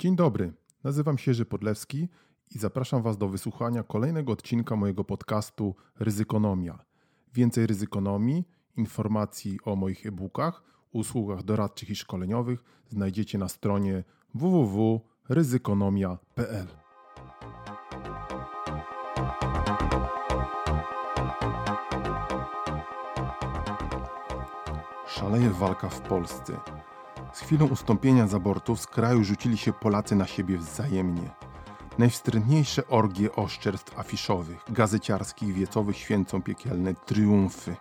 Dzień dobry, nazywam się Jerzy Podlewski i zapraszam Was do wysłuchania kolejnego odcinka mojego podcastu Ryzykonomia. Więcej ryzykonomii, informacji o moich e-bookach, usługach doradczych i szkoleniowych znajdziecie na stronie www.ryzykonomia.pl. Szaleje walka w Polsce. Chwilą ustąpienia z abortów z kraju rzucili się Polacy na siebie wzajemnie. Najwstrętniejsze orgie oszczerstw afiszowych, gazeciarskich, wiecowych święcą piekielne triumfy.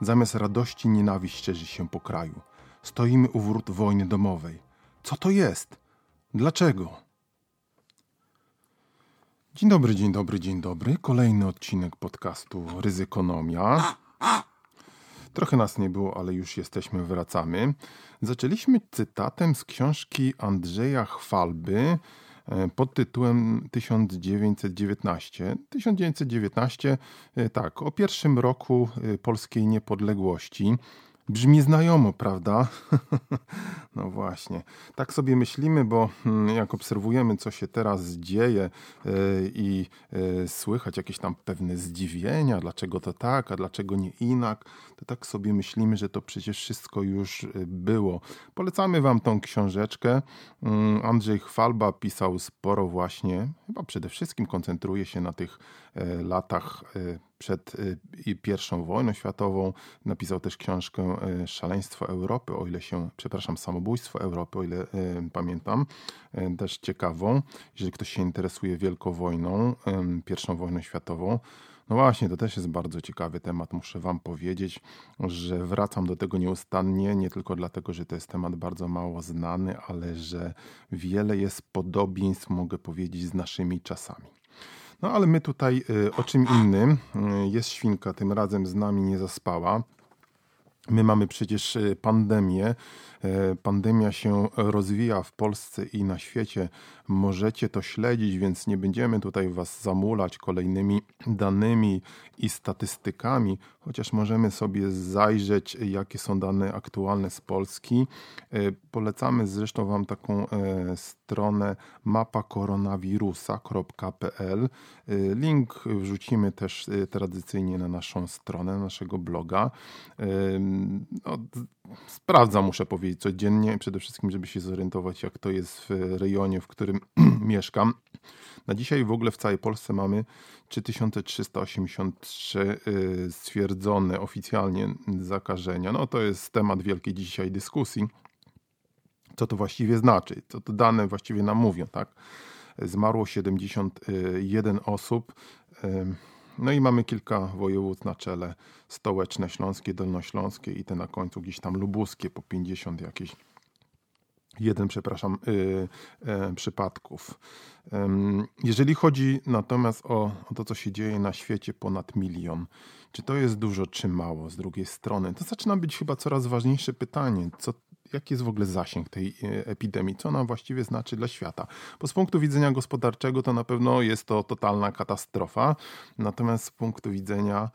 Zamiast radości nienawiść szczerzy się po kraju. Stoimy u wrót wojny domowej. Co to jest? Dlaczego? Dzień dobry, dzień dobry, dzień dobry. Kolejny odcinek podcastu Ryzykonomia. Trochę nas nie było, ale już jesteśmy, wracamy. Zaczęliśmy cytatem z książki Andrzeja Chwalby e, pod tytułem 1919. 1919, e, tak, o pierwszym roku e, polskiej niepodległości. Brzmi znajomo, prawda? no właśnie. Tak sobie myślimy, bo hmm, jak obserwujemy, co się teraz dzieje e, i e, słychać jakieś tam pewne zdziwienia, dlaczego to tak, a dlaczego nie inak, to tak sobie myślimy, że to przecież wszystko już e, było. Polecamy Wam tą książeczkę. Mm, Andrzej Chwalba pisał sporo właśnie, chyba przede wszystkim koncentruje się na tych latach przed y, I wojną światową. Napisał też książkę y, Szaleństwo Europy, o ile się, przepraszam, Samobójstwo Europy, o ile y, pamiętam. Też ciekawą, jeżeli ktoś się interesuje Wielką Wojną, I wojną światową. No właśnie, to też jest bardzo ciekawy temat. Muszę Wam powiedzieć, że wracam do tego nieustannie, nie tylko dlatego, że to jest temat bardzo mało znany, ale że wiele jest podobieństw, mogę powiedzieć, z naszymi czasami. No ale my tutaj y, o czym innym. Y, jest świnka, tym razem z nami nie zaspała. My mamy przecież y, pandemię. Pandemia się rozwija w Polsce i na świecie. Możecie to śledzić, więc nie będziemy tutaj Was zamulać kolejnymi danymi i statystykami, chociaż możemy sobie zajrzeć, jakie są dane aktualne z Polski. Polecamy zresztą Wam taką stronę mapakoronawirusa.pl. Link wrzucimy też tradycyjnie na naszą stronę, naszego bloga. No, sprawdzam, muszę powiedzieć, codziennie, przede wszystkim, żeby się zorientować, jak to jest w rejonie, w którym mieszkam. Na dzisiaj w ogóle w całej Polsce mamy 3383 stwierdzone oficjalnie zakażenia. No to jest temat wielkiej dzisiaj dyskusji co to właściwie znaczy, co to dane właściwie nam mówią, tak? Zmarło 71 osób. No i mamy kilka województw na czele. Stołeczne, Śląskie, Dolnośląskie i te na końcu gdzieś tam lubuskie po 50 jakieś. Jeden, przepraszam, yy, yy, przypadków. Yy, jeżeli chodzi natomiast o, o to, co się dzieje na świecie, ponad milion. Czy to jest dużo, czy mało z drugiej strony? To zaczyna być chyba coraz ważniejsze pytanie. Co jaki jest w ogóle zasięg tej e, epidemii, co ona właściwie znaczy dla świata. Bo z punktu widzenia gospodarczego to na pewno jest to totalna katastrofa, natomiast z punktu widzenia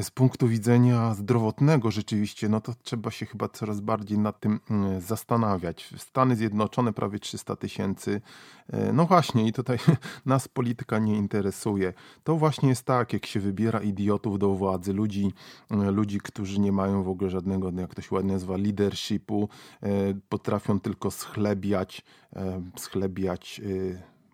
z punktu widzenia zdrowotnego rzeczywiście, no to trzeba się chyba coraz bardziej nad tym mm, zastanawiać. Stany Zjednoczone prawie 300 tysięcy. E, no właśnie, i tutaj nas polityka nie interesuje. To właśnie jest tak, jak się wybiera idiotów do władzy, ludzi, mm, ludzi którzy nie mają w ogóle żadnego, jak to się ładnie nazywa, leadershipu, e, potrafią tylko schlebiać, e, schlebiać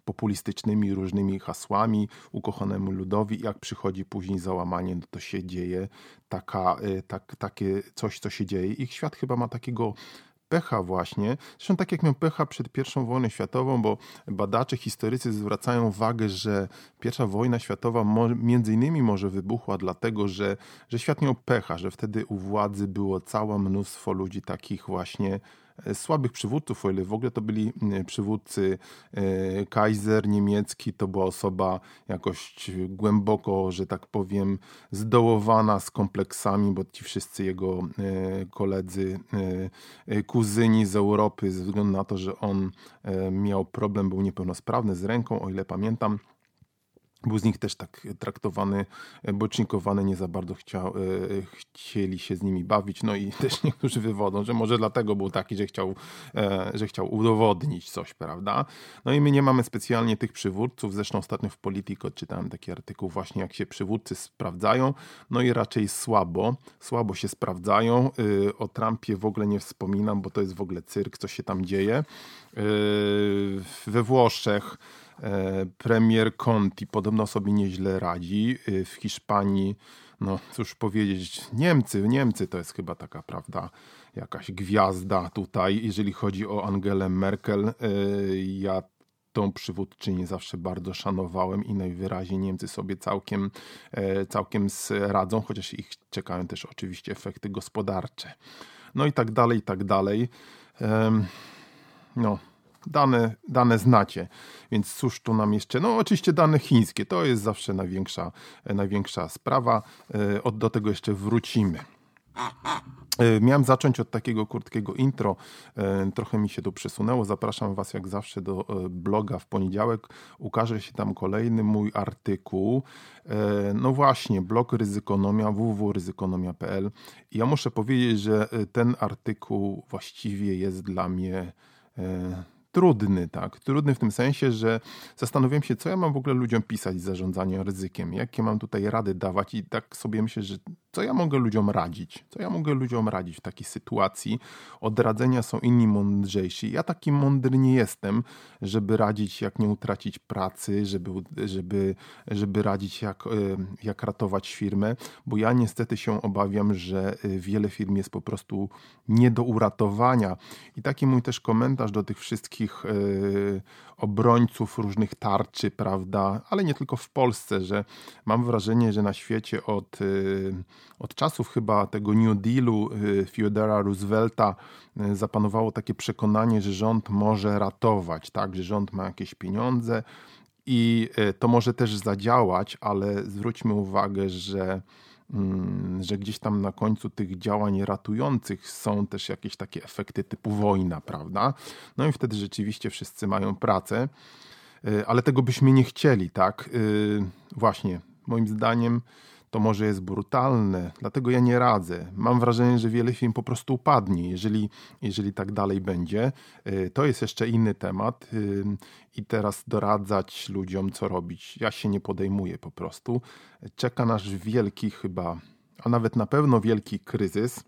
populistycznymi różnymi hasłami ukochanemu ludowi. Jak przychodzi później załamanie, no to się dzieje taka, y, tak, takie coś, co się dzieje. Ich świat chyba ma takiego pecha właśnie, zresztą tak jak miał pecha przed I wojną światową, bo badacze, historycy zwracają uwagę, że pierwsza wojna światowa między innymi może wybuchła dlatego, że, że świat miał pecha, że wtedy u władzy było całe mnóstwo ludzi takich właśnie słabych przywódców, o ile w ogóle to byli przywódcy. E, Kaiser niemiecki to była osoba jakoś głęboko, że tak powiem, zdołowana z kompleksami, bo ci wszyscy jego e, koledzy, kuzyni z Europy, ze względu na to, że on miał problem, był niepełnosprawny z ręką, o ile pamiętam, był z nich też tak traktowany, e, bocznikowany, nie za bardzo chciał, e, chcieli się z nimi bawić. No i też niektórzy wywodzą, że może dlatego był taki, że chciał, e, że chciał udowodnić coś, prawda? No i my nie mamy specjalnie tych przywódców. Zresztą ostatnio w Politico czytałem taki artykuł właśnie, jak się przywódcy sprawdzają. No i raczej słabo, słabo się sprawdzają. O Trumpie w ogóle nie wspominam, bo to jest w ogóle cyrk, co się tam dzieje. We Włoszech E, premier Conti podobno sobie nieźle radzi. E, w Hiszpanii, no cóż powiedzieć, Niemcy, Niemcy to jest chyba taka, prawda, jakaś gwiazda tutaj, jeżeli chodzi o Angelę Merkel. E, ja tą przywódczynię zawsze bardzo szanowałem i najwyraźniej Niemcy sobie całkiem, całkiem radzą, chociaż ich czekają też oczywiście efekty gospodarcze. No i tak dalej, i tak dalej. No, dane, dane znacie. Więc cóż tu nam jeszcze? No oczywiście dane chińskie, to jest zawsze największa, największa sprawa. E, do tego jeszcze wrócimy. E, miałem zacząć od takiego krótkiego intro. E, trochę mi się tu przesunęło. Zapraszam Was jak zawsze do bloga w poniedziałek. Ukaże się tam kolejny mój artykuł. No właśnie, blog Ryzykonomia, www.ryzykonomia.pl. Ja muszę powiedzieć, że ten artykuł właściwie jest dla mnie trudny, tak? Trudny w tym sensie, że zastanowiłem się, co ja mam w ogóle ludziom pisać z zarządzaniem ryzykiem, jakie mam tutaj rady dawać i tak sobie myślę, że co ja mogę ludziom radzić? Co ja mogę ludziom radzić w takiej sytuacji? Od radzenia są inni mądrzejsi. Ja taki mądry nie jestem, żeby radzić, jak nie utracić pracy, żeby, żeby, żeby radzić, jak, e, jak ratować firmę, bo ja niestety się obawiam, że e, wiele firm jest po prostu nie do uratowania. I taki mój też komentarz do tych wszystkich e, obrońców różnych tarczy, prawda, ale nie tylko w Polsce, że mam wrażenie, że na świecie od, od czasów chyba tego New Dealu y, Theodora Roosevelta y, zapanowało takie przekonanie, że rząd może ratować, tak, że rząd ma jakieś pieniądze i to może też zadziałać, ale zwróćmy uwagę, że mm, że gdzieś tam na końcu tych działań ratujących są też jakieś takie efekty typu wojna, prawda? No i wtedy rzeczywiście wszyscy mają pracę. Y, ale tego byśmy nie chcieli, tak? Y, właśnie, moim zdaniem to może jest brutalne, dlatego ja nie radzę. Mam wrażenie, że wiele firm po prostu upadnie, jeżeli, jeżeli tak dalej będzie. Y, to jest jeszcze inny temat i teraz doradzać ludziom, co robić. Ja się nie podejmuję po prostu. Czeka nas wielki chyba, a nawet na pewno wielki kryzys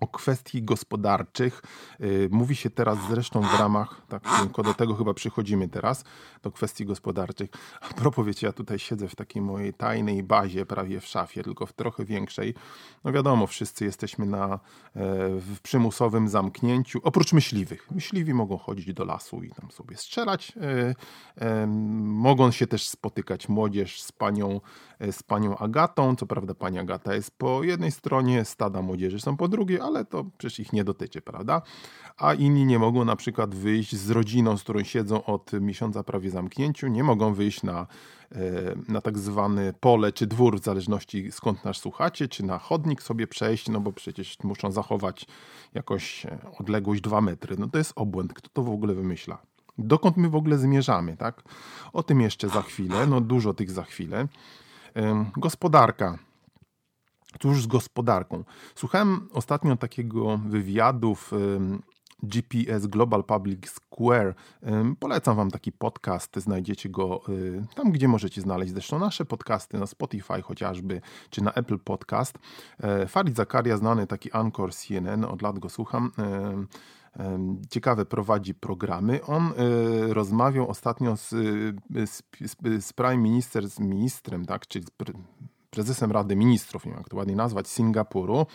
o kwestii gospodarczych. Y, mówi się teraz zresztą w ramach, tak, tylko do tego chyba przychodzimy teraz, do kwestii gospodarczych. A propos, wiecie, ja tutaj siedzę w takiej mojej tajnej bazie, prawie w szafie, tylko w trochę większej. No wiadomo, wszyscy jesteśmy na, e, w przymusowym zamknięciu, oprócz myśliwych. Myśliwi mogą chodzić do lasu i tam sobie strzelać. E, e, mogą się też spotykać młodzież z panią, z panią Agatą. Co prawda pani Agata jest po jednej stronie, stada młodzieży są po drugiej, ale to przecież ich nie dotyczy, prawda? A inni nie mogą na przykład wyjść z rodziną, z którą siedzą od miesiąca prawie zamknięciu, nie mogą wyjść na, e, na tak zwany pole czy dwór, w zależności skąd nas słuchacie, czy na chodnik sobie przejść, no bo przecież muszą zachować jakoś e, odległość 2 metry. No to jest obłęd. Kto to w ogóle wymyśla? Dokąd my w ogóle zmierzamy, tak? O tym jeszcze za chwilę, no dużo tych za chwilę. Gospodarka. Cóż z gospodarką? Słuchałem ostatnio takiego wywiadu w GPS Global Public Square. Polecam Wam taki podcast, znajdziecie go y, tam, gdzie możecie znaleźć zresztą nasze podcasty, na Spotify chociażby, czy na Apple Podcast. E, Farid Zakaria, znany taki Anchor CNN, od lat go słucham ciekawe prowadzi programy. On e, rozmawiał ostatnio z, z, z prime minister, z ministrem, tak, czyli prezesem Rady Ministrów, nie wiem jak to ładnie nazwać, Singapuru.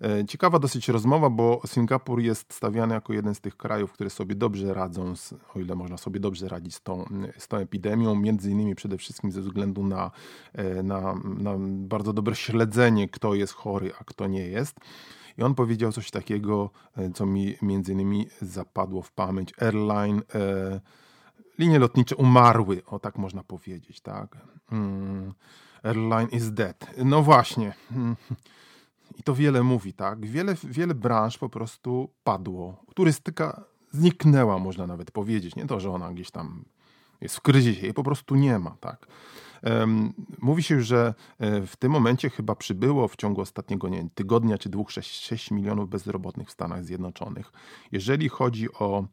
E, ciekawa dosyć rozmowa, bo Singapur jest stawiany jako jeden z tych krajów, które sobie dobrze radzą, z, o ile można sobie dobrze radzić z tą, z tą epidemią, między innymi przede wszystkim ze względu na, e, na, na bardzo dobre śledzenie, kto jest chory, a kto nie jest. I on powiedział coś takiego, e, co mi między innymi zapadło w pamięć. Airline, e, linie lotnicze umarły, o tak można powiedzieć, tak. Mm airline is dead. No właśnie. I to wiele mówi, tak? Wiele, wiele branż po prostu padło. Turystyka zniknęła, można nawet powiedzieć. Nie to, że ona gdzieś tam jest w kryzysie i po prostu nie ma, tak. Mówi się, że e, w tym momencie chyba przybyło w ciągu ostatniego nie, tygodnia czy dwóch 6, 6 milionów bezrobotnych w Stanach Zjednoczonych. Jeżeli chodzi o,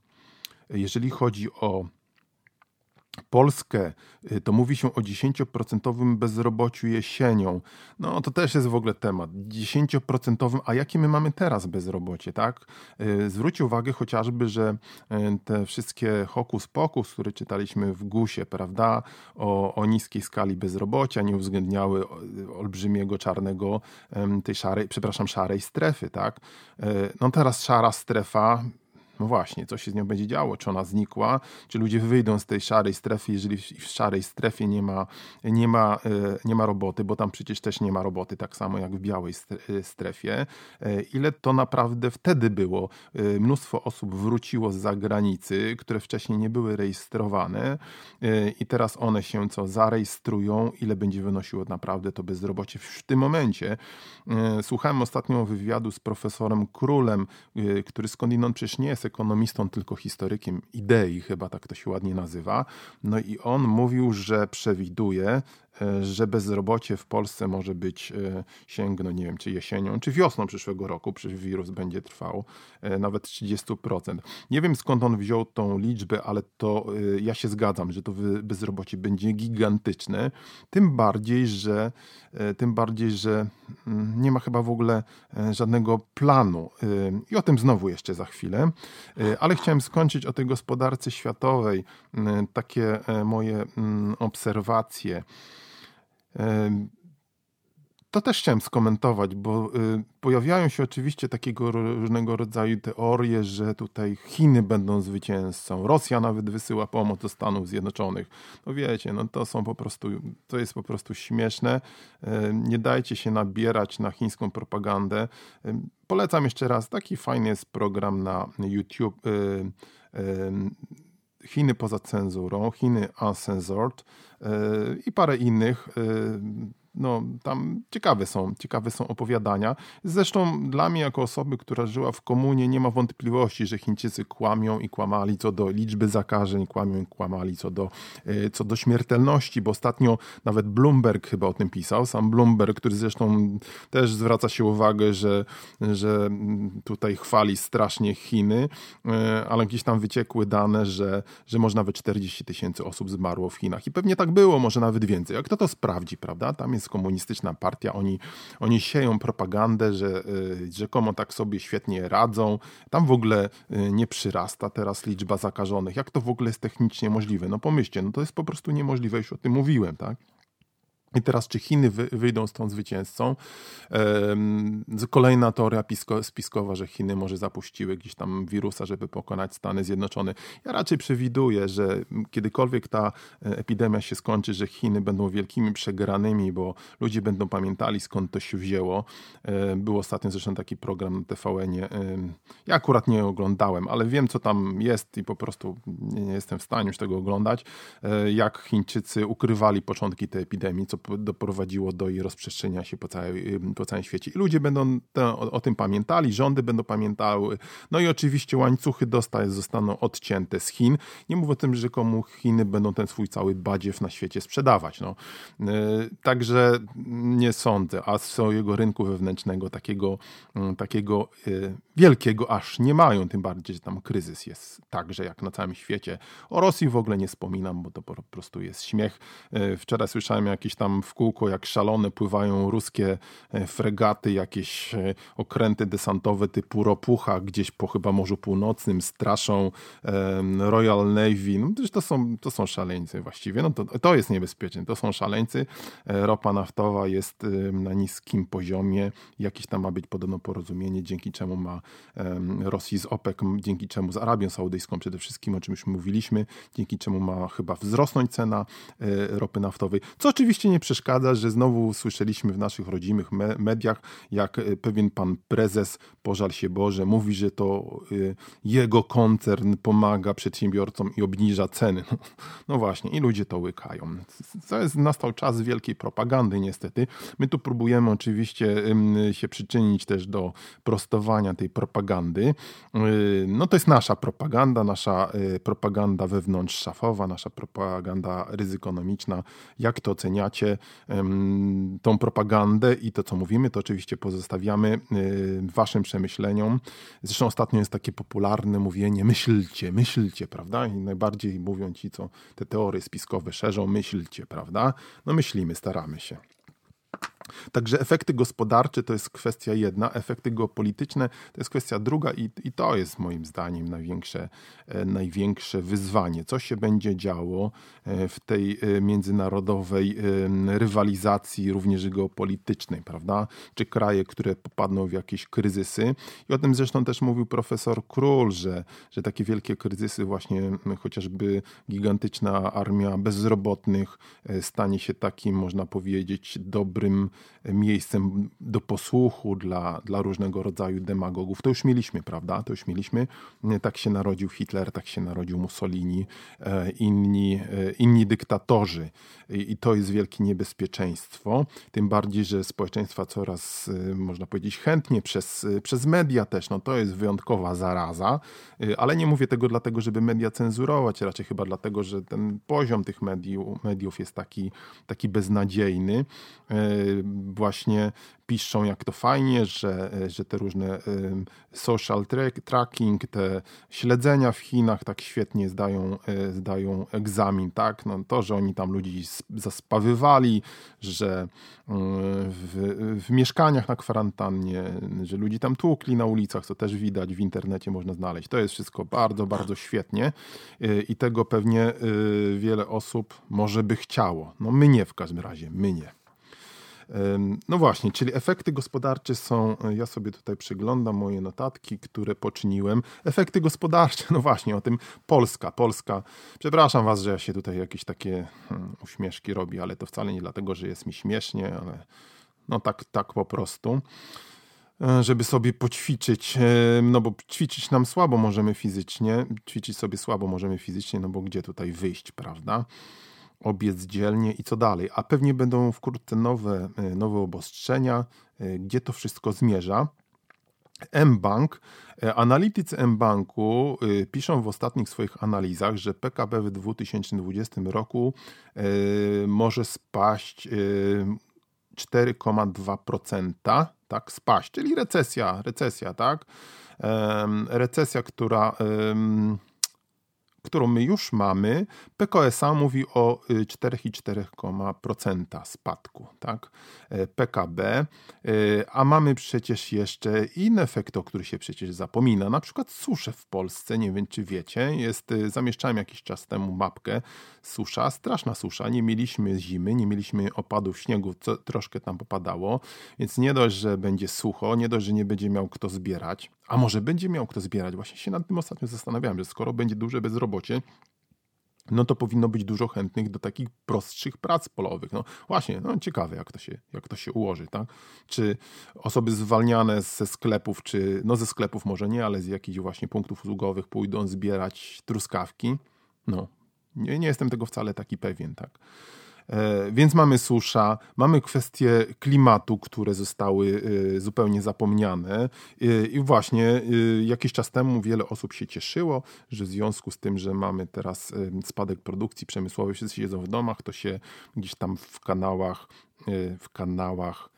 jeżeli chodzi o Polskę, y, to mówi się o 10% bezrobociu jesienią. No to też jest w ogóle temat. 10%, a jakie my mamy teraz bezrobocie, tak? Y, zwróćcie uwagę chociażby, że y, te wszystkie hokus pokus, które czytaliśmy w GUSie, prawda, o, o niskiej skali bezrobocia, nie uwzględniały olbrzymiego czarnego, tej szarej, przepraszam, szarej strefy, tak? No teraz szara strefa no właśnie, co się z nią będzie działo? Czy ona znikła? Czy ludzie wyjdą z tej szarej strefy, jeżeli w szarej strefie nie ma, nie ma, e, nie ma roboty, bo tam przecież też nie ma roboty, tak samo jak w białej e, strefie. E, ile to naprawdę wtedy było? Mnóstwo osób wróciło z zagranicy, które wcześniej nie były rejestrowane i teraz one się co zarejestrują, ile będzie wynosiło naprawdę to bezrobocie w tym momencie. Słuchałem ostatnio wywiadu z profesorem Królem, który skądinąd przecież nie jest ekonomistą, tylko historykiem idei, chyba tak to się ładnie nazywa. No i on mówił, że przewiduje, że bezrobocie w Polsce może być e, sięgno, nie wiem, czy jesienią, czy wiosną przyszłego roku, przecież wirus będzie trwał e, nawet 30%. Nie wiem skąd on wziął tą liczbę, ale to ja się zgadzam, że to bezrobocie będzie gigantyczne, tym bardziej, że tym bardziej, że mm, nie ma chyba w ogóle żadnego planu. I o tym znowu jeszcze za chwilę. Ale chciałem skończyć o tej gospodarce światowej. Takie moje obserwacje. To też chciałem skomentować, bo y, pojawiają się oczywiście takiego różnego rodzaju teorie, że tutaj Chiny będą zwycięzcą. Rosja nawet wysyła pomoc do Stanów Zjednoczonych. No wiecie, no to są po prostu, to jest po prostu śmieszne. Nie dajcie się nabierać na chińską propagandę. Polecam jeszcze raz, taki fajny jest program na YouTube. Chiny poza cenzurą, Chiny Uncensored i parę innych e, no, tam ciekawe są, ciekawe są opowiadania. Zresztą dla mnie, jako osoby, która żyła w komunie, nie ma wątpliwości, że Chińczycy kłamią i kłamali co do liczby zakażeń, kłamią i kłamali co do, e, co do śmiertelności, bo ostatnio nawet Bloomberg chyba o tym pisał. Sam Bloomberg, który zresztą też zwraca się uwagę, że, że tutaj chwali strasznie Chiny, e, ale gdzieś tam wyciekły dane, że, że może nawet 40 tysięcy osób zmarło w Chinach. I pewnie tak było, może nawet więcej. A kto to sprawdzi, prawda? Tam jest jest komunistyczna partia, oni, oni sieją propagandę, że y, rzekomo tak sobie świetnie radzą. Tam w ogóle y, nie przyrasta teraz liczba zakażonych. Jak to w ogóle jest technicznie możliwe? No pomyślcie, no to jest po prostu niemożliwe, już o tym mówiłem, tak? I teraz, czy Chiny wyjdą stąd zwycięzcą? Kolejna teoria spiskowa, że Chiny może zapuściły gdzieś tam wirusa, żeby pokonać Stany Zjednoczone. Ja raczej przewiduję, że kiedykolwiek ta e, epidemia się skończy, że Chiny będą wielkimi przegranymi, bo ludzie będą pamiętali skąd to się wzięło. E, był ostatnio zresztą taki program na TVN-ie. Ja akurat nie oglądałem, ale wiem co tam jest i po prostu nie jestem w stanie już tego oglądać. E, jak Chińczycy ukrywali początki tej epidemii, co doprowadziło do jej rozprzestrzeniania się po, całej, po całym świecie. I ludzie będą to, o, o, tym pamiętali, rządy będą pamiętały. No i oczywiście łańcuchy dostaw zostaną odcięte z Chin. Nie mówię o tym, że komu Chiny będą ten swój cały badziew na świecie sprzedawać. No. Yy, także nie sądzę, a swojego rynku wewnętrznego takiego, yy, takiego yy, wielkiego aż nie mają, tym bardziej, że tam kryzys jest także jak na całym świecie. O Rosji w ogóle nie wspominam, bo to po prostu jest śmiech. Yy, wczoraj słyszałem jakieś tam w kółko jak szalone pływają ruskie e, fregaty, jakieś e, okręty desantowe typu Ropucha gdzieś po chyba Morzu Północnym, straszą Royal Navy. No, to, są, to są szaleńcy właściwie. No to, to jest niebezpieczne. To są szaleńcy. E, ropa naftowa jest na niskim poziomie. Jakieś tam ma być podobno porozumienie, dzięki czemu ma Rosji z OPEC, dzięki czemu z Arabią Saudyjską przede wszystkim, o czym już mówiliśmy, dzięki czemu ma chyba wzrosnąć cena ropy naftowej, co oczywiście nie przeszkadza, że znowu słyszeliśmy w naszych rodzimych me mediach, jak e, pewien pan prezes, pożal się Boże, mówi, że to y, jego koncern pomaga przedsiębiorcom i obniża ceny. No, no właśnie, i ludzie to łykają. To jest nastał czas wielkiej propagandy niestety. My tu próbujemy oczywiście y, się przyczynić też do prostowania tej propagandy. No to jest nasza propaganda, nasza propaganda wewnątrzszafowa, nasza propaganda ryzykonomiczna. Jak to oceniacie, tą propagandę i to, co mówimy, to oczywiście pozostawiamy waszym przemyśleniom. Zresztą ostatnio jest takie popularne mówienie myślcie, myślcie, prawda? I najbardziej mówią ci, co te teorie spiskowe szerzą, myślcie, prawda? No myślimy, staramy się. Także efekty gospodarcze to jest kwestia jedna, efekty geopolityczne to jest kwestia druga i, i to jest moim zdaniem największe, e, największe wyzwanie. Co się będzie działo e, w tej e, międzynarodowej rywalizacji, również geopolitycznej, prawda? Czy kraje, które popadną w jakieś kryzysy. I o tym zresztą też mówił profesor Król, że, że takie wielkie kryzysy, właśnie chociażby gigantyczna armia bezrobotnych stanie się takim, można powiedzieć, dobrym miejscem do posłuchu dla, dla różnego rodzaju demagogów. To już mieliśmy, prawda? To już mieliśmy. Tak się narodził Hitler, tak się narodził Mussolini, e, inni, e, inni dyktatorzy. I to jest wielkie niebezpieczeństwo. Tym bardziej, że społeczeństwa coraz, e, można powiedzieć, chętnie przez, przez media też. No to jest wyjątkowa zaraza, ale nie mówię tego dlatego, żeby media cenzurować, raczej chyba dlatego, że ten poziom tych mediów, mediów jest taki, taki beznadziejny właśnie piszą, jak to fajnie, że, że te różne social tracking, te śledzenia w Chinach tak świetnie zdają, e, zdają egzamin, tak? No, to, że oni tam ludzi zaspawywali, że e, w, w mieszkaniach na kwarantannie, że ludzi tam tłukli na ulicach, co też widać w internecie można znaleźć. To jest wszystko bardzo, bardzo świetnie e, i tego pewnie wiele osób może by chciało. No my nie w każdym razie, my nie. No właśnie, czyli efekty gospodarcze są, e, ja sobie tutaj przeglądam moje notatki, które poczyniłem. Efekty gospodarcze, no właśnie, o tym Polska, Polska. Przepraszam was, że ja się tutaj jakieś takie hmm, uśmieszki robię, ale to wcale nie dlatego, że jest mi śmiesznie, ale no tak, tak po prostu e, żeby sobie poćwiczyć, no bo ćwiczyć nam słabo możemy fizycznie, ćwiczyć sobie słabo możemy fizycznie, no bo gdzie tutaj wyjść, prawda? Obiec dzielnie i co dalej. A pewnie będą wkrótce nowe, e, nowe obostrzenia, e, gdzie to wszystko zmierza. mBank, e, analitycy mBanku piszą w ostatnich swoich analizach, że PKB w 2020 roku może spaść 4,2%, tak, spaść, czyli recesja, recesja, tak, recesja, która którą my już mamy, PKSA mówi o 4,4% y, spadku, tak? E, PKB, e, a mamy przecież jeszcze inny efekt, o który się przecież zapomina, na przykład susze w Polsce, nie wiem czy wiecie, jest, y, zamieszczałem jakiś czas temu mapkę, susza, straszna susza, nie mieliśmy zimy, nie mieliśmy opadów śniegu, co troszkę tam popadało, więc nie dość, że będzie sucho, nie dość, że nie będzie miał kto zbierać, a może będzie miał kto zbierać, właśnie się nad tym ostatnio zastanawiałem, że skoro będzie duże bezrobocie, no to powinno być dużo chętnych do takich prostszych prac polowych. No właśnie, no ciekawe jak to się, jak to się ułoży, tak? Czy osoby zwalniane ze sklepów, czy no ze sklepów może nie, ale z jakichś właśnie punktów usługowych pójdą zbierać truskawki? No, nie, nie jestem tego wcale taki pewien, tak? E, więc mamy susza, mamy kwestie klimatu, które zostały e, zupełnie zapomniane. E, I właśnie jakiś czas temu wiele osób się cieszyło, że w związku z tym, że mamy teraz spadek produkcji przemysłowej, wszyscy siedzą w domach, to się gdzieś tam w kanałach, w kanałach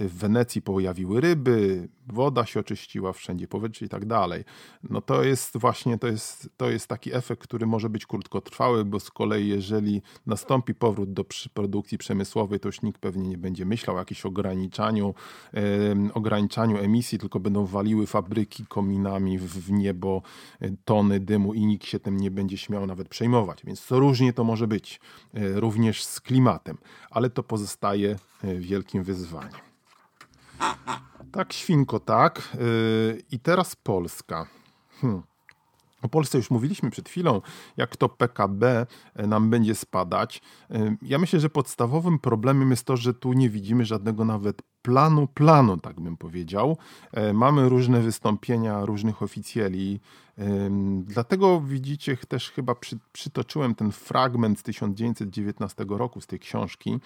w Wenecji pojawiły ryby, woda się oczyściła wszędzie, powietrze i tak dalej. No to jest właśnie, to jest, to jest taki efekt, który może być krótkotrwały, bo z kolei jeżeli nastąpi powrót do produkcji przemysłowej, to już nikt pewnie nie będzie myślał o jakimś ograniczaniu, e, ograniczaniu emisji, tylko będą waliły fabryki kominami w, niebo e, tony dymu i nikt się tym nie będzie śmiał nawet przejmować. Więc różnie to może być, e, również z klimatem, ale to pozostaje e, wielkim wyzwaniem. Tak, świnko, tak. Yy, I teraz Polska. Hmm. O Polsce już mówiliśmy przed chwilą, jak to PKB e, nam będzie spadać. Yy, ja myślę, że podstawowym problemem jest to, że tu nie widzimy żadnego nawet planu planu, tak bym powiedział. E, mamy różne wystąpienia różnych oficjeli. Dlatego widzicie, też chyba przy, przytoczyłem ten fragment z 1919 roku z tej książki.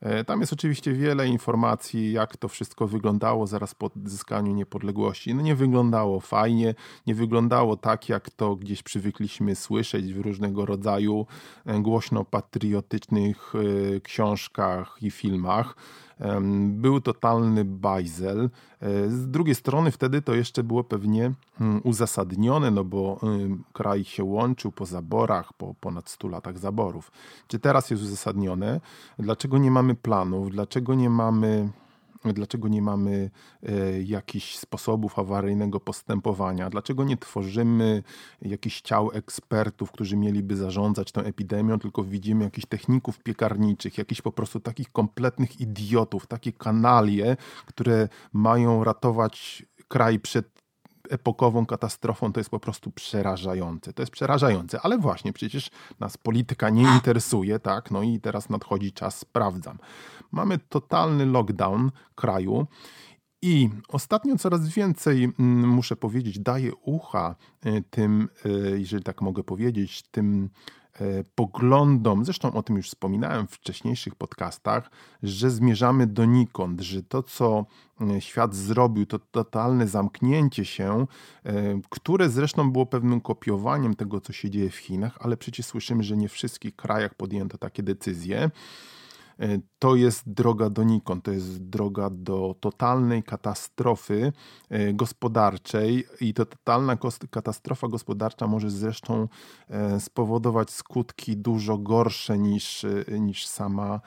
E, tam jest oczywiście wiele informacji, jak to wszystko wyglądało zaraz po odzyskaniu niepodległości. No nie wyglądało fajnie, nie wyglądało tak, jak to gdzieś przywykliśmy słyszeć w różnego rodzaju e, głośno patriotycznych książkach i filmach. Był totalny bajzel. E, z drugiej strony wtedy to jeszcze było pewnie mm, uzasadnione, no bo kraj się łączył po zaborach, po ponad 100 latach zaborów. Czy teraz jest uzasadnione? Dlaczego nie mamy planów? Dlaczego nie mamy dlaczego nie mamy e, jakichś sposobów awaryjnego postępowania, dlaczego nie tworzymy jakichś ciał ekspertów, którzy mieliby zarządzać tą epidemią, tylko widzimy jakichś techników piekarniczych, jakichś po prostu takich kompletnych idiotów, takie kanalie, które mają ratować kraj przed epokową katastrofą, to jest po prostu przerażające. To jest przerażające, ale właśnie przecież nas polityka nie interesuje, tak? No i teraz nadchodzi czas, sprawdzam. Mamy totalny lockdown kraju. I ostatnio coraz więcej, mm, muszę powiedzieć, daje ucha y, tym, y, jeżeli tak mogę powiedzieć, tym E, poglądom, zresztą o tym już wspominałem w wcześniejszych podcastach, że zmierzamy donikąd, że to, co e, świat zrobił, to totalne zamknięcie się, e, które zresztą było pewnym kopiowaniem tego, co się dzieje w Chinach, ale przecież słyszymy, że nie w wszystkich krajach podjęto takie decyzje. E, to jest droga donikąd, to jest droga do totalnej katastrofy e, gospodarczej i to totalna katastrofa gospodarcza może zresztą e, spowodować skutki dużo gorsze niż, niż sama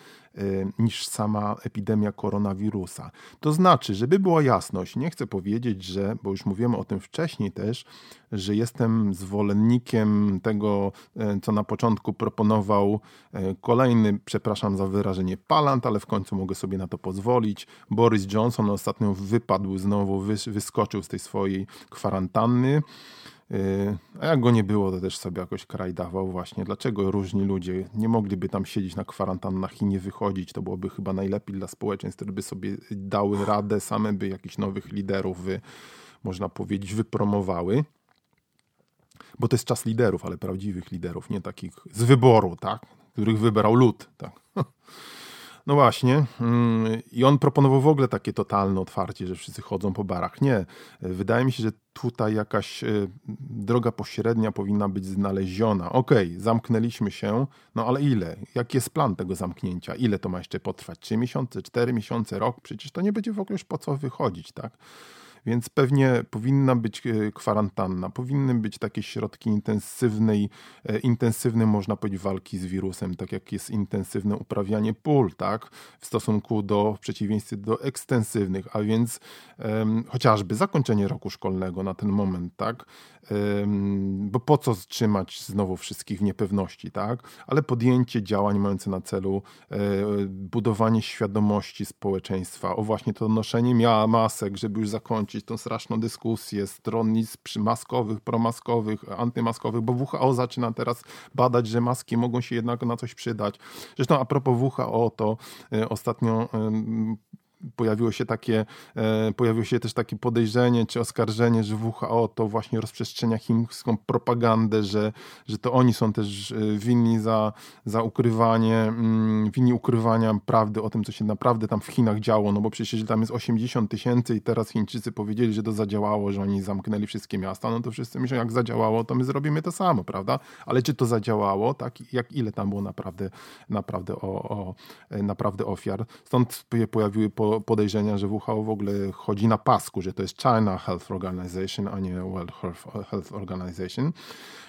niż sama epidemia koronawirusa. To znaczy, żeby była jasność, nie chcę powiedzieć, że, bo już mówiłem o tym wcześniej też, że jestem zwolennikiem tego, y, co na początku proponował y, kolejny, przepraszam za wyrażenie, palant, ale w końcu mogę sobie na to pozwolić. Boris Johnson ostatnio wypadł znowu, wyskoczył z tej swojej kwarantanny. Yy, a jak go nie było, to też sobie jakoś kraj dawał właśnie. Dlaczego różni ludzie nie mogliby tam siedzieć na kwarantannach i nie wychodzić? To byłoby chyba najlepiej dla społeczeństw, które by sobie dały radę, same by jakichś nowych liderów, wy, można powiedzieć, wypromowały. Bo to jest czas liderów, ale prawdziwych liderów, nie takich z wyboru, tak? Których wybrał lud, tak? No właśnie. Mm, I on proponował w ogóle takie totalne otwarcie, że wszyscy chodzą po barach. Nie. Wydaje mi się, że tutaj jakaś e, droga pośrednia powinna być znaleziona. Okej, okay, zamknęliśmy się, no ale ile? Jaki jest plan tego zamknięcia? Ile to ma jeszcze potrwać? Trzy miesiące, cztery miesiące, rok? Przecież to nie będzie w ogóle już po co wychodzić, tak? Więc pewnie powinna być e, kwarantanna, powinny być takie środki intensywnej, e, intensywnej, można powiedzieć, walki z wirusem, tak jak jest intensywne uprawianie pól, tak, w stosunku do, w przeciwieństwie do ekstensywnych, a więc um, chociażby zakończenie roku szkolnego na ten moment, tak, um, bo po co trzymać znowu wszystkich w niepewności, tak, ale podjęcie działań mające na celu e, budowanie świadomości społeczeństwa, o właśnie to noszenie masek, żeby już zakończyć tą straszną dyskusję stronnic przymaskowych, promaskowych, antymaskowych, bo WHO zaczyna teraz badać, że maski mogą się jednak na coś przydać. Zresztą a propos WHO, to y, ostatnio pojawiło się takie, e, pojawiło się też takie podejrzenie czy oskarżenie, że WHO to właśnie rozprzestrzenia chińską propagandę, że, że to oni są też e, winni za, za ukrywanie, mm, winni ukrywania prawdy o tym, co się naprawdę tam w Chinach działo, no bo przecież tam jest 80 tysięcy i teraz Chińczycy powiedzieli, że to zadziałało, że oni zamknęli wszystkie miasta, no to wszyscy myślą, jak zadziałało, to my zrobimy to samo, prawda? Ale czy to zadziałało, tak? Jak ile tam było naprawdę, naprawdę, o, o, e, naprawdę ofiar? Stąd pojawiły po podejrzenia, że WHO w ogóle chodzi na pasku, że to jest China Health Organization, a nie World Health Organization.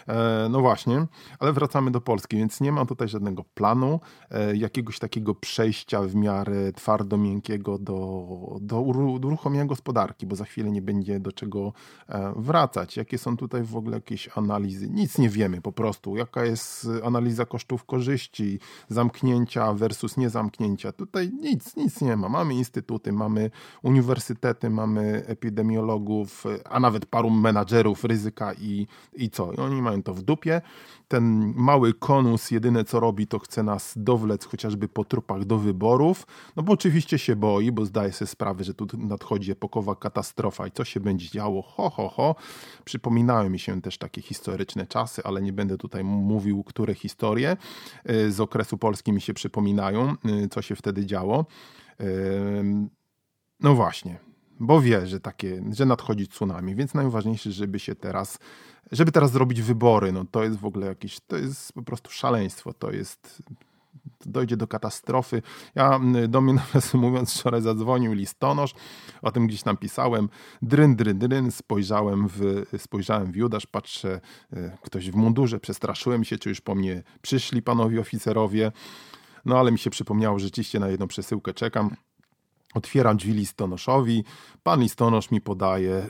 E, no właśnie, ale wracamy do Polski, więc nie ma tutaj żadnego planu, e, jakiegoś takiego przejścia w miarę twardo-miękkiego do, do uruchomienia gospodarki, bo za chwilę nie będzie do czego e, wracać. Jakie są tutaj w ogóle jakieś analizy? Nic nie wiemy po prostu. Jaka jest analiza kosztów korzyści, zamknięcia versus niezamknięcia? Tutaj nic, nic nie ma. Mamy instytucje instytuty, mamy uniwersytety, mamy epidemiologów, a nawet paru menadżerów ryzyka i, i co? I oni mają to w dupie. Ten mały konus jedyne co robi, to chce nas dowlec chociażby po trupach do wyborów, no bo oczywiście się boi, bo zdaje sobie sprawę, że tu nadchodzi epokowa katastrofa i co się będzie działo, ho, ho, ho. Przypominają mi się też takie historyczne czasy, ale nie będę tutaj mówił, które historie y, z okresu polskim mi się przypominają, y, co się wtedy działo. No właśnie, bo wie, że takie, że nadchodzi tsunami, więc najważniejsze, żeby się teraz, żeby teraz zrobić wybory, no to jest w ogóle jakieś, to jest po prostu szaleństwo, to jest dojdzie do katastrofy. Ja do mnie nawiasem mówiąc wczoraj zadzwonił listonosz, o tym gdzieś tam pisałem, dryn, dryn, dryn, spojrzałem w, spojrzałem w Judasz, patrzę, e, ktoś w mundurze, przestraszyłem się, czy już po mnie przyszli panowie oficerowie, no ale mi się przypomniało, że rzeczywiście na jedną przesyłkę czekam. Otwieram drzwi listonoszowi, pan listonosz mi podaje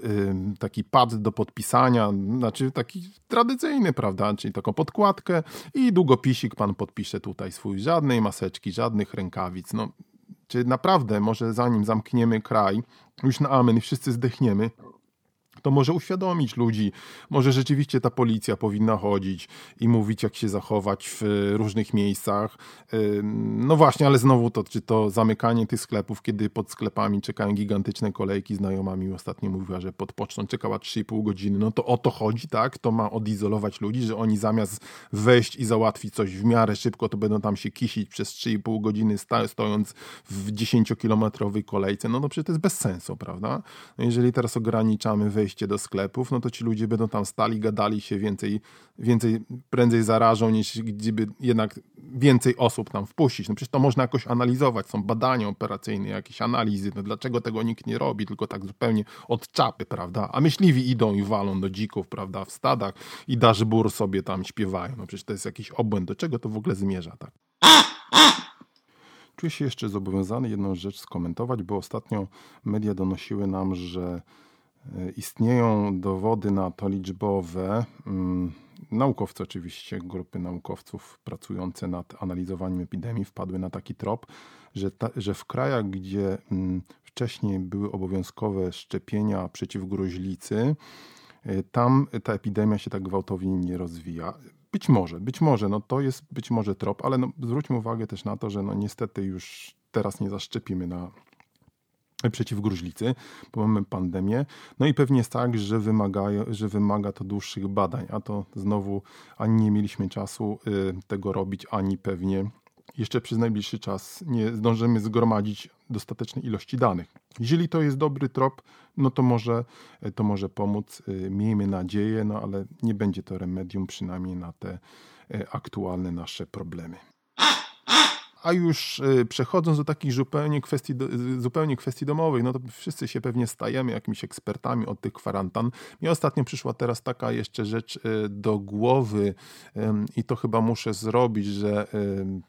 taki pad do podpisania, znaczy taki tradycyjny, prawda, czyli taką podkładkę i długopisik pan podpisze tutaj swój, żadnej maseczki, żadnych rękawic, no czy naprawdę może zanim zamkniemy kraj, już na amen i wszyscy zdechniemy, to może uświadomić ludzi, może rzeczywiście ta policja powinna chodzić i mówić, jak się zachować w różnych miejscach. No właśnie, ale znowu to, czy to zamykanie tych sklepów, kiedy pod sklepami czekają gigantyczne kolejki, znajoma mi ostatnio mówiła, że pod pocztą czekała 3,5 godziny, no to o to chodzi, tak? To ma odizolować ludzi, że oni zamiast wejść i załatwić coś w miarę szybko, to będą tam się kisić przez 3,5 godziny stojąc w 10-kilometrowej kolejce, no to przecież to jest bez sensu, prawda? No jeżeli teraz ograniczamy wejście wejście do sklepów, no to ci ludzie będą tam stali, gadali się więcej, więcej prędzej zarażą, niż gdyby jednak więcej osób tam wpuścić. No przecież to można jakoś analizować, są badania operacyjne, jakieś analizy, no dlaczego tego nikt nie robi, tylko tak zupełnie od czapy, prawda? A myśliwi idą i walą do dzików, prawda, w stadach i daszbur sobie tam śpiewają. No przecież to jest jakiś obłęd, do czego to w ogóle zmierza, tak? Czuję się jeszcze zobowiązany jedną rzecz skomentować, bo ostatnio media donosiły nam, że istnieją dowody na to liczbowe. Mm, naukowcy, oczywiście, grupy naukowców pracujące nad analizowaniem epidemii wpadły na taki trop, że, ta, że w krajach, gdzie mm, wcześniej były obowiązkowe szczepienia przeciw gruźlicy, e, tam ta epidemia się tak gwałtownie nie rozwija. Być może, być może, no to jest być może trop, ale no zwróćmy uwagę też na to, że no niestety już teraz nie zaszczepimy na przeciw gruźlicy, bo mamy pandemię. No i pewnie jest tak, że wymaga, że wymaga to dłuższych badań, a to znowu ani nie mieliśmy czasu y, tego robić, ani pewnie jeszcze przez najbliższy czas nie zdążymy zgromadzić dostatecznej ilości danych. Jeżeli to jest dobry trop, no to może, to może pomóc. Y, miejmy nadzieję, no ale nie będzie to remedium przynajmniej na te y, aktualne nasze problemy. A już y, przechodząc do takich zupełnie kwestii, zupełnie kwestii domowych, no to wszyscy się pewnie stajemy jakimiś ekspertami od tych kwarantan. Mi ostatnio przyszła teraz taka jeszcze rzecz y, do głowy i to chyba muszę zrobić, że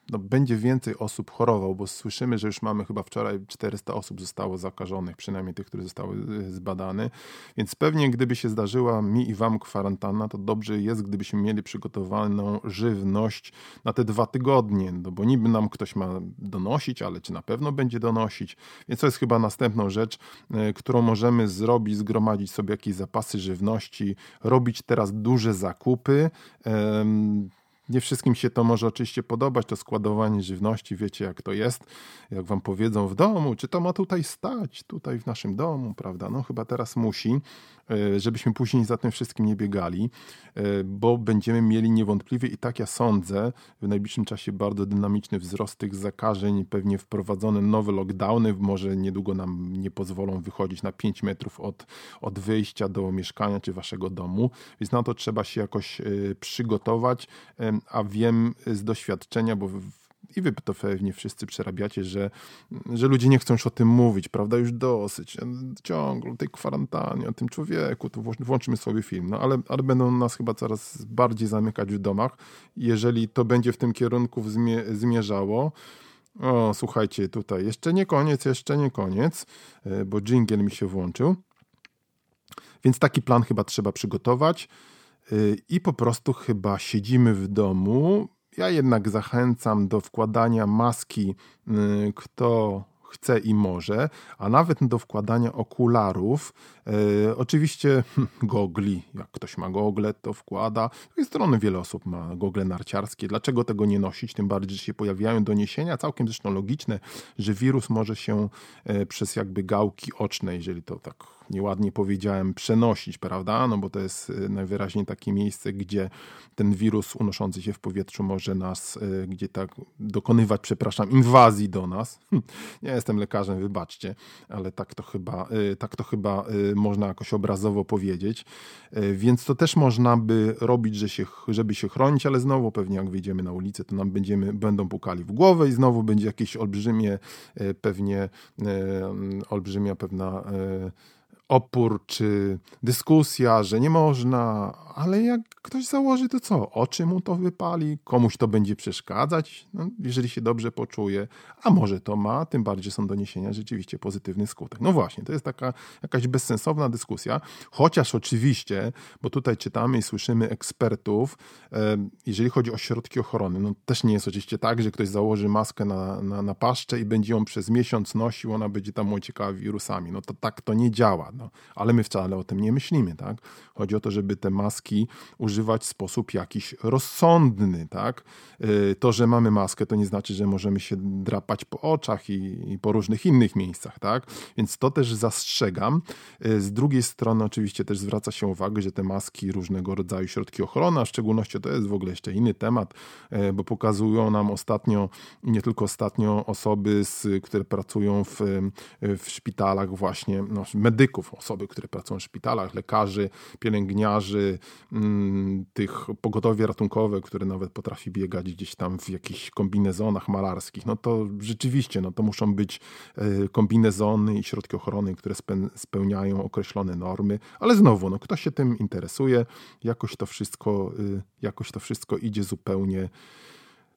no, będzie więcej osób chorował, bo słyszymy, że już mamy chyba wczoraj 400 osób zostało zakażonych, przynajmniej tych, które zostały y, zbadane. Więc pewnie gdyby się zdarzyła mi i wam kwarantanna, to dobrze jest, gdybyśmy mieli przygotowaną żywność na te dwa tygodnie, no bo niby nam ktoś ktoś ma donosić, ale czy na pewno będzie donosić. Więc to jest chyba następną rzecz, e, którą możemy zrobić, zgromadzić sobie jakieś zapasy żywności, robić teraz duże zakupy. Nie wszystkim się to może oczywiście podobać, to składowanie żywności, wiecie jak to jest, jak wam powiedzą w domu, czy to ma tutaj stać, tutaj w naszym domu, prawda? No chyba teraz musi. E, żebyśmy później za tym wszystkim nie biegali, e, bo będziemy mieli niewątpliwie i tak ja sądzę, w najbliższym czasie bardzo dynamiczny wzrost tych zakażeń, pewnie wprowadzone nowe lockdowny, może niedługo nam nie pozwolą wychodzić na 5 metrów od, od wyjścia do mieszkania czy waszego domu, więc na to trzeba się jakoś e, przygotować, a wiem z doświadczenia, bo i wy to pewnie wszyscy przerabiacie, że, że ludzie nie chcą już o tym mówić, prawda? Już dosyć. Ciągle o tej kwarantannie, o tym człowieku, to włączymy sobie film. No ale, ale będą nas chyba coraz bardziej zamykać w domach. Jeżeli to będzie w tym kierunku zmierzało, o, słuchajcie, tutaj jeszcze nie koniec, jeszcze nie koniec, e, bo jingle mi się włączył. Więc taki plan chyba trzeba przygotować e, i po prostu chyba siedzimy w domu, ja jednak zachęcam do wkładania maski, y, kto chce i może, a nawet do wkładania okularów. E, oczywiście hm, gogli, jak ktoś ma gogle, to wkłada. Z drugiej strony wiele osób ma gogle narciarskie. Dlaczego tego nie nosić? Tym bardziej, że się pojawiają doniesienia, całkiem zresztą logiczne, że wirus może się e, przez jakby gałki oczne, jeżeli to tak nieładnie powiedziałem, przenosić, prawda? No bo to jest y, najwyraźniej takie miejsce, gdzie ten wirus unoszący się w powietrzu może nas, gdzie tak dokonywać, przepraszam, inwazji do nas. Nie jestem lekarzem, wybaczcie, ale tak to chyba, tak to chyba można jakoś obrazowo powiedzieć. Więc to też można by robić, że się, żeby się chronić, ale znowu pewnie jak wyjdziemy na ulicę, to nam będziemy, będą pukali w głowę i znowu będzie jakieś olbrzymie, pewnie olbrzymia pewna opór czy dyskusja, że nie można, ale jak ktoś założy, to co? Oczy mu to wypali, komuś to będzie przeszkadzać, no, jeżeli się dobrze poczuje, a może to ma, tym bardziej są doniesienia rzeczywiście pozytywny skutek. No właśnie, to jest taka jakaś bezsensowna dyskusja, chociaż oczywiście, bo tutaj czytamy i słyszymy ekspertów, jeżeli chodzi o środki ochrony, no też nie jest oczywiście tak, że ktoś założy maskę na, na, na paszczę i będzie ją przez miesiąc nosił, ona będzie tam ociekała wirusami. No to tak to nie działa, no, ale my wcale o tym nie myślimy, tak? Chodzi o to, żeby te maski używać w sposób jakiś rozsądny, tak? Y, to, że mamy maskę, to nie znaczy, że możemy się drapać po oczach i, i po różnych innych miejscach, tak? Więc to też zastrzegam. Y, z drugiej strony oczywiście też zwraca się uwagę, że te maski, różnego rodzaju środki ochrony, a w szczególności to jest w ogóle jeszcze inny temat, y, bo pokazują nam ostatnio, nie tylko ostatnio osoby, z, które pracują w, w szpitalach właśnie, no, medyków, osoby, które pracują w szpitalach, lekarzy, pielęgniarzy, mm, tych pogotowie ratunkowe, które nawet potrafi biegać gdzieś tam w jakichś kombinezonach malarskich, no to rzeczywiście, no to muszą być e, kombinezony i środki ochrony, które spełniają określone normy, ale znowu, no kto się tym interesuje, jakoś to wszystko, y, jakoś to wszystko idzie zupełnie,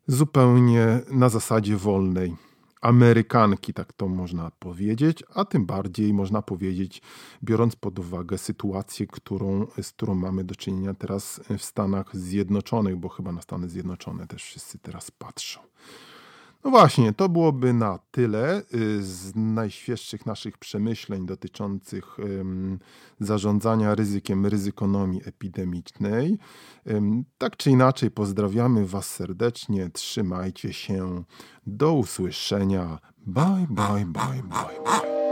zupełnie na zasadzie wolnej. Amerykanki, tak to można powiedzieć, a tym bardziej można powiedzieć, biorąc pod uwagę sytuację, którą, z którą mamy do czynienia teraz w Stanach Zjednoczonych, bo chyba na Stany Zjednoczone też wszyscy teraz patrzą. No właśnie, to byłoby na tyle y, z najświeższych naszych przemyśleń dotyczących zarządzania ryzykiem, ryzykonomii epidemicznej. Tak czy inaczej, pozdrawiamy Was serdecznie, trzymajcie się, do usłyszenia. Bye, bye, bye, bye, bye.